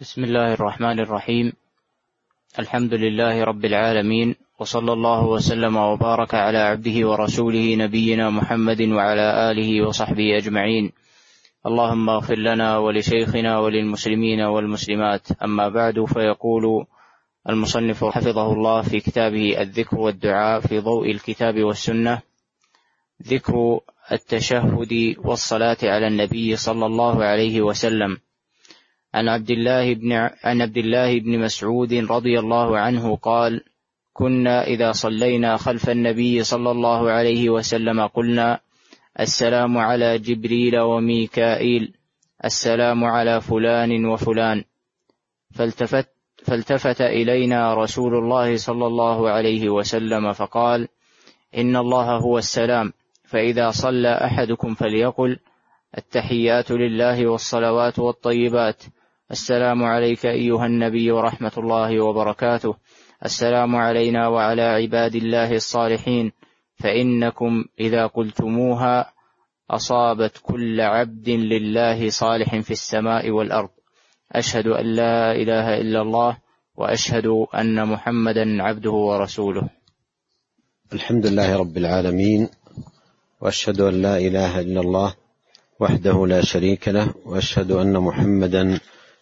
بسم الله الرحمن الرحيم. الحمد لله رب العالمين وصلى الله وسلم وبارك على عبده ورسوله نبينا محمد وعلى آله وصحبه أجمعين. اللهم اغفر لنا ولشيخنا وللمسلمين والمسلمات. أما بعد فيقول المصنف حفظه الله في كتابه الذكر والدعاء في ضوء الكتاب والسنة ذكر التشهد والصلاة على النبي صلى الله عليه وسلم عن عبد الله بن عن عبد الله بن مسعود رضي الله عنه قال كنا إذا صلينا خلف النبي صلى الله عليه وسلم قلنا السلام على جبريل وميكائيل السلام على فلان وفلان. فالتفت فالتفت إلينا رسول الله صلى الله عليه وسلم فقال إن الله هو السلام فإذا صلى أحدكم فليقل التحيات لله والصلوات والطيبات. السلام عليك أيها النبي ورحمة الله وبركاته. السلام علينا وعلى عباد الله الصالحين. فإنكم إذا قلتموها أصابت كل عبد لله صالح في السماء والأرض. أشهد أن لا إله إلا الله وأشهد أن محمدا عبده ورسوله. الحمد لله رب العالمين وأشهد أن لا إله إلا الله وحده لا شريك له وأشهد أن محمدا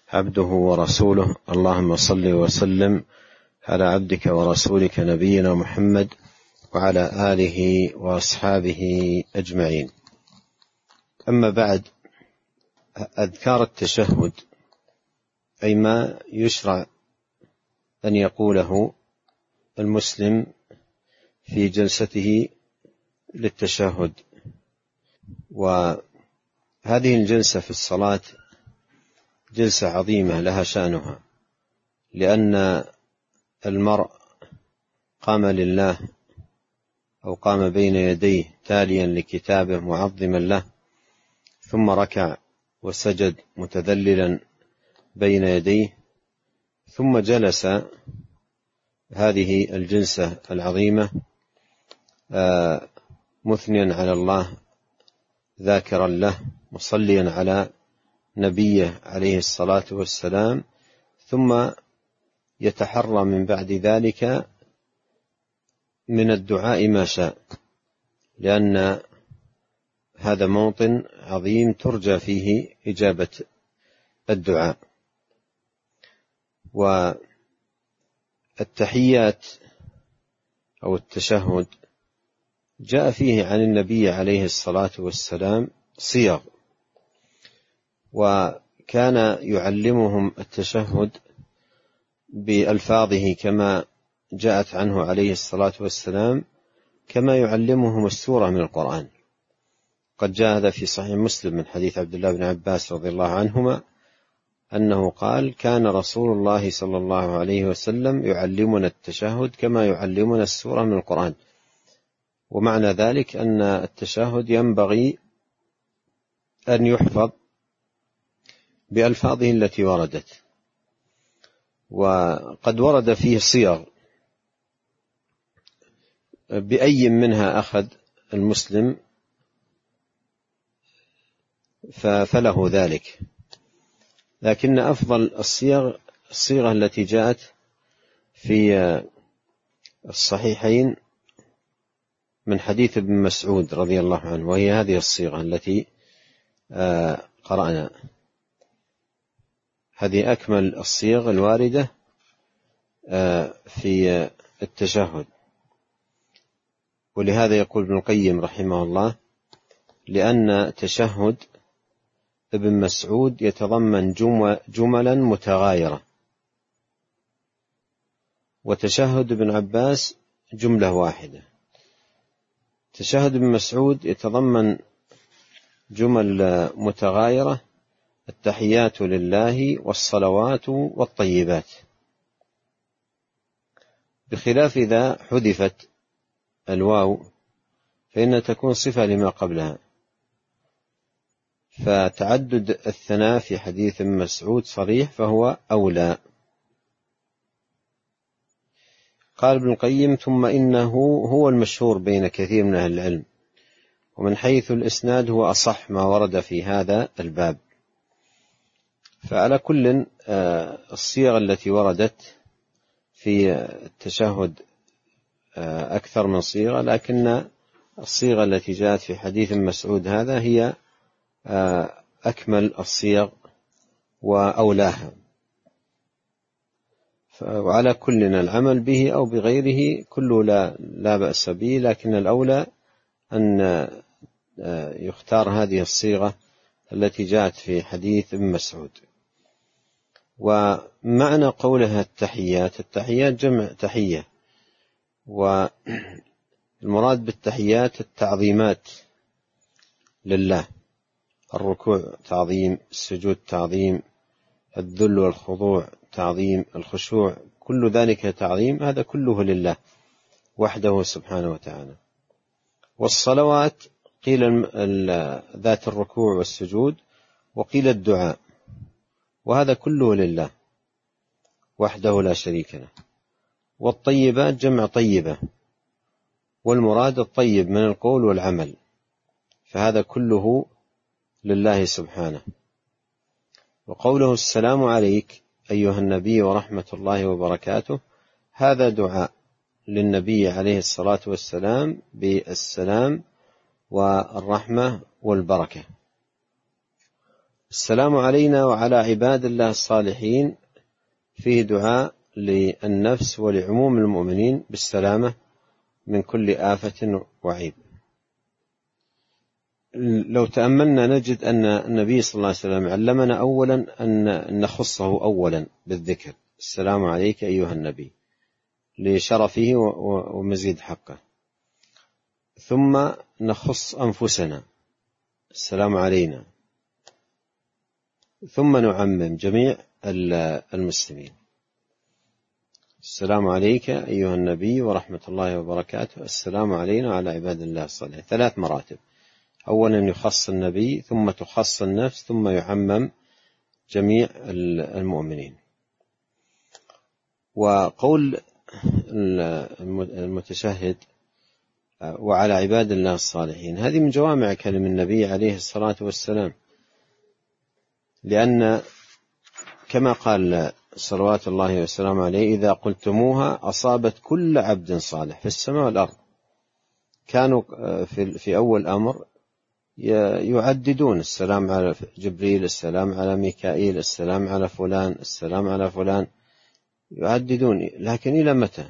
عبده ورسوله. اللهم صل وسلم على عبدك ورسولك نبينا محمد وعلى آله وأصحابه أجمعين. أما بعد أذكار التشهد أي ما يشرع أن يقوله المسلم في جلسته للتشهد. وهذه الجلسة في الصلاة جلسة عظيمة لها شأنها لأن المرء قام لله أو قام بين يديه تاليا لكتابه معظما له ثم ركع وسجد متذللا بين يديه ثم جلس. هذه الجلسة العظيمة آه، مثنيا على الله ذاكرا له مصليا على نبيه عليه الصلاة والسلام ثم يتحرى من بعد ذلك من الدعاء ما شاء لأن هذا موطن عظيم ترجى فيه إجابة الدعاء. والتحيات أو التشهد جاء فيه عن النبي عليه الصلاة والسلام صيغ وكان يعلمهم التشهد بألفاظه كما جاءت عنه عليه الصلاة والسلام كما يعلمهم السورة من القرآن. قد جاء هذا في صحيح مسلم من حديث عبد الله بن عباس رضي الله عنهما أنه قال كان رسول الله صلى الله عليه وسلم يعلمنا التشهد كما يعلمنا السورة من القرآن. ومعنى ذلك أن التشهد ينبغي أن يحفظ بألفاظه التي وردت. وقد ورد فيه صيغ بأي منها أخذ المسلم فله ذلك. لكن أفضل الصيغ الصيغة التي جاءت في الصحيحين من حديث ابن مسعود رضي الله عنه وهي هذه الصيغة التي آه، قرأنا. هذه أكمل الصيغ الواردة آه، في التشهد. ولهذا يقول ابن القيم رحمه الله لأن تشهد ابن مسعود يتضمن جملا متغايرة. وتشهد ابن عباس جملة واحدة. تشهد ابن مسعود يتضمن جمل متغايرة التحيات لله والصلوات والطيبات. بخلاف إذا حذفت الواو فإنها تكون صفة لما قبلها. فتعدد الثناء في حديث مسعود صريح فهو أولى. قال ابن القيم ثم إنه هو المشهور بين كثير من أهل العلم ومن حيث الإسناد هو أصح ما ورد في هذا الباب. فعلى كل آه، الصيغ التي وردت في التشهد آه، أكثر من صيغة لكن الصيغة التي جاءت في حديث مسعود هذا هي آه، أكمل الصيغ وأولاها. وعلى كلنا العمل به أو بغيره كله لا, لا بأس به لكن الأولى أن يختار هذه الصيغة التي جاءت في حديث ابن مسعود. ومعنى قولها التحيات التحيات جمع تحية. والمراد بالتحيات التعظيمات لله. الركوع تعظيم السجود تعظيم الذل والخضوع تعظيم الخشوع كل ذلك تعظيم هذا كله لله وحده سبحانه وتعالى. والصلوات قيل ذات الركوع والسجود وقيل الدعاء. وهذا كله لله وحده لا شريك له. والطيبات جمع طيبة والمراد الطيب من القول والعمل فهذا كله لله سبحانه. وقوله السلام عليك أيها النبي ورحمة الله وبركاته هذا دعاء للنبي عليه الصلاة والسلام بالسلام والرحمة والبركة. السلام علينا وعلى عباد الله الصالحين. فيه دعاء للنفس ولعموم المؤمنين بالسلامة من كل آفة وعيب. لو تأملنا نجد أن النبي صلى الله عليه وسلم علمنا أولا أن نخصه أولا بالذكر. السلام عليك أيها النبي. لشرفه ومزيد حقه. ثم نخص أنفسنا. السلام علينا. ثم نعمم جميع المسلمين. السلام عليك أيها النبي ورحمة الله وبركاته. السلام علينا وعلى عباد الله الصالحين. ثلاث مراتب. أولا يخص النبي ثم تخص النفس ثم يعمم جميع المؤمنين. وقول المتشهد وعلى عباد الله الصالحين. هذه من جوامع كلم النبي عليه الصلاة والسلام. لأن كما قال صلوات الله وسلامه عليه إذا قلتموها أصابت كل عبد صالح في السماء والأرض. كانوا في, في أول أمر يعددون السلام على جبريل السلام على ميكائيل السلام على فلان السلام على فلان. يعددون لكن إلى متى؟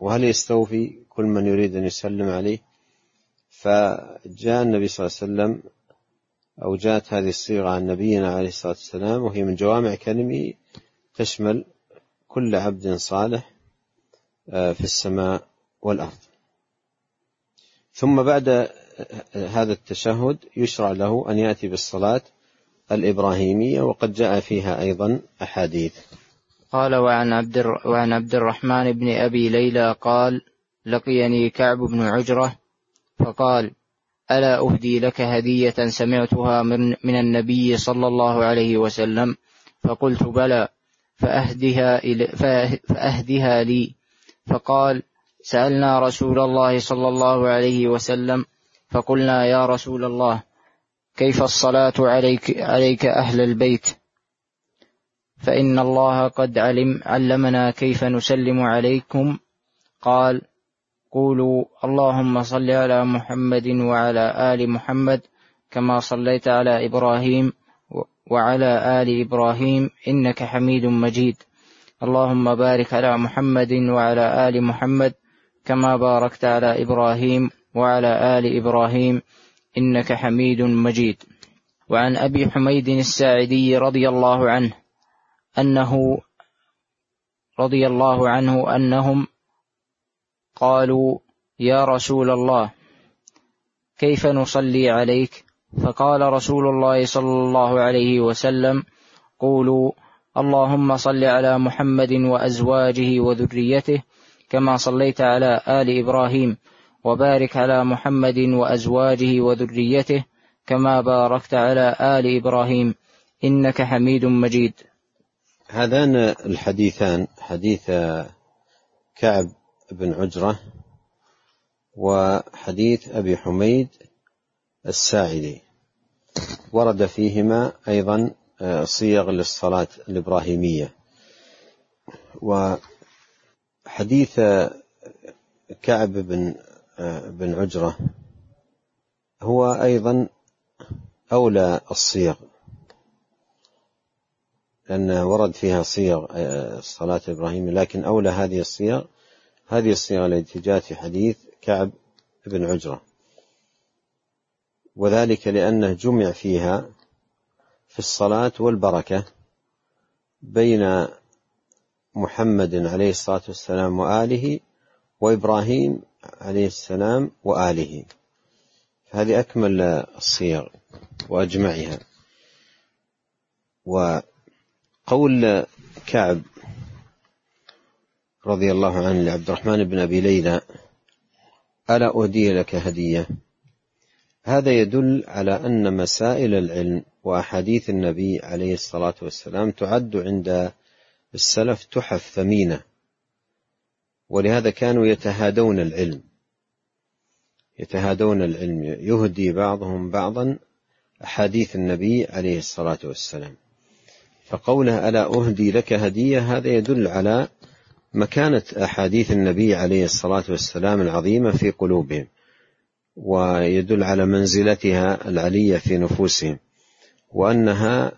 وهل يستوفي كل من يريد أن يسلم عليه؟ فجاء النبي صلى الله عليه وسلم أو جاءت هذه الصيغة عن نبينا عليه الصلاة والسلام وهي من جوامع كلمة تشمل كل عبد صالح آه، في السماء والأرض. ثم بعد هذا التشهد يشرع له أن يأتي بالصلاة الإبراهيمية وقد جاء فيها أيضا أحاديث. قال وعن عبد, وعن عبد الرحمن بن أبي ليلى قال لقيني كعب بن عجرة فقال ألا أهدي لك هدية سمعتها من, من النبي صلى الله عليه وسلم؟ فقلت بلى فأهدها, فأهدها لي. فقال سألنا رسول الله صلى الله عليه وسلم فقلنا يا رسول الله كيف الصلاة عليك, عليك أهل البيت؟ فإن الله قد علم علمنا كيف نسلم عليكم. قال قولوا اللهم صل على محمد وعلى آل محمد كما صليت على إبراهيم وعلى آل إبراهيم إنك حميد مجيد. اللهم بارك على محمد وعلى آل محمد كما باركت على إبراهيم وعلى آل إبراهيم إنك حميد مجيد. وعن أبي حميد الساعدي رضي الله عنه أنه رضي الله عنه أنهم قالوا يا رسول الله كيف نصلي عليك؟ فقال رسول الله صلى الله عليه وسلم قولوا اللهم صل على محمد وأزواجه وذريته كما صليت على آل إبراهيم وبارك على محمد وأزواجه وذريته كما باركت على آل إبراهيم إنك حميد مجيد. هذان الحديثان حديث كعب بن عجرة وحديث أبي حميد الساعدي. ورد فيهما أيضا صيغ للصلاة الإبراهيمية. وحديث كعب بن بن عجرة هو أيضا أولى الصيغ. لأن ورد فيها صيغ الصلاة الإبراهيمية لكن أولى هذه الصيغ هذه الصيغة التي جاءت في حديث كعب بن عجرة. وذلك لأنه جمع فيها في الصلاة والبركة بين محمد عليه الصلاة والسلام وآله وإبراهيم عليه السلام وآله. هذه أكمل الصيغ وأجمعها. وقول كعب رضي الله عنه لعبد الرحمن بن أبي ليلى ألا أهدي لك هدية؟ هذا يدل على أن مسائل العلم وأحاديث النبي عليه الصلاة والسلام تعد عند السلف تحف ثمينة ولهذا كانوا يتهادون العلم يتهادون العلم يهدي بعضهم بعضا أحاديث النبي عليه الصلاة والسلام. فقوله ألا أهدي لك هدية هذا يدل على مكانة أحاديث النبي عليه الصلاة والسلام العظيمة في قلوبهم ويدل على منزلتها العلية في نفوسهم وأنها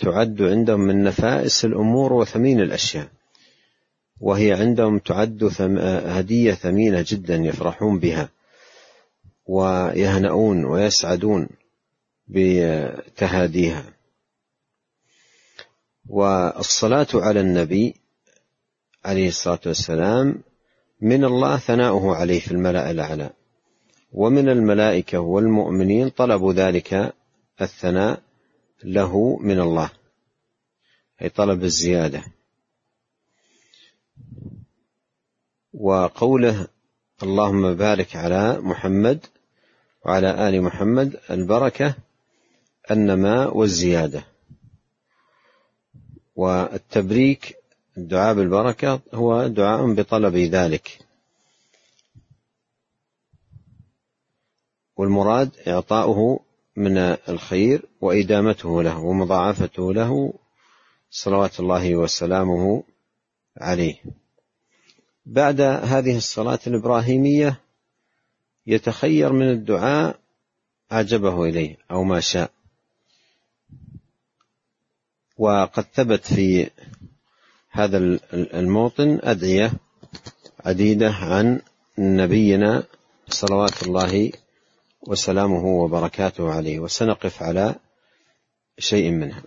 تعد عندهم من نفائس الأمور وثمين الأشياء وهي عندهم تعد هدية ثمينة جدا يفرحون بها ويهنؤون ويسعدون بتهاديها. والصلاة على النبي عليه الصلاة والسلام من الله ثناؤه عليه في الملأ الأعلى. ومن الملائكة والمؤمنين طلبوا ذلك الثناء له من الله. أي طلب الزيادة. وقوله اللهم بارك على محمد وعلى آل محمد البركة النماء والزيادة. والتبريك الدعاء بالبركة هو دعاء بطلب ذلك. والمراد إعطاؤه من الخير وإدامته له ومضاعفته له صلوات الله وسلامه عليه. بعد هذه الصلاة الإبراهيمية يتخير من الدعاء أعجبه إليه أو ما شاء. وقد ثبت في هذا الموطن أدعية عديدة عن نبينا صلوات الله وسلامه وبركاته عليه وسنقف على شيء منها.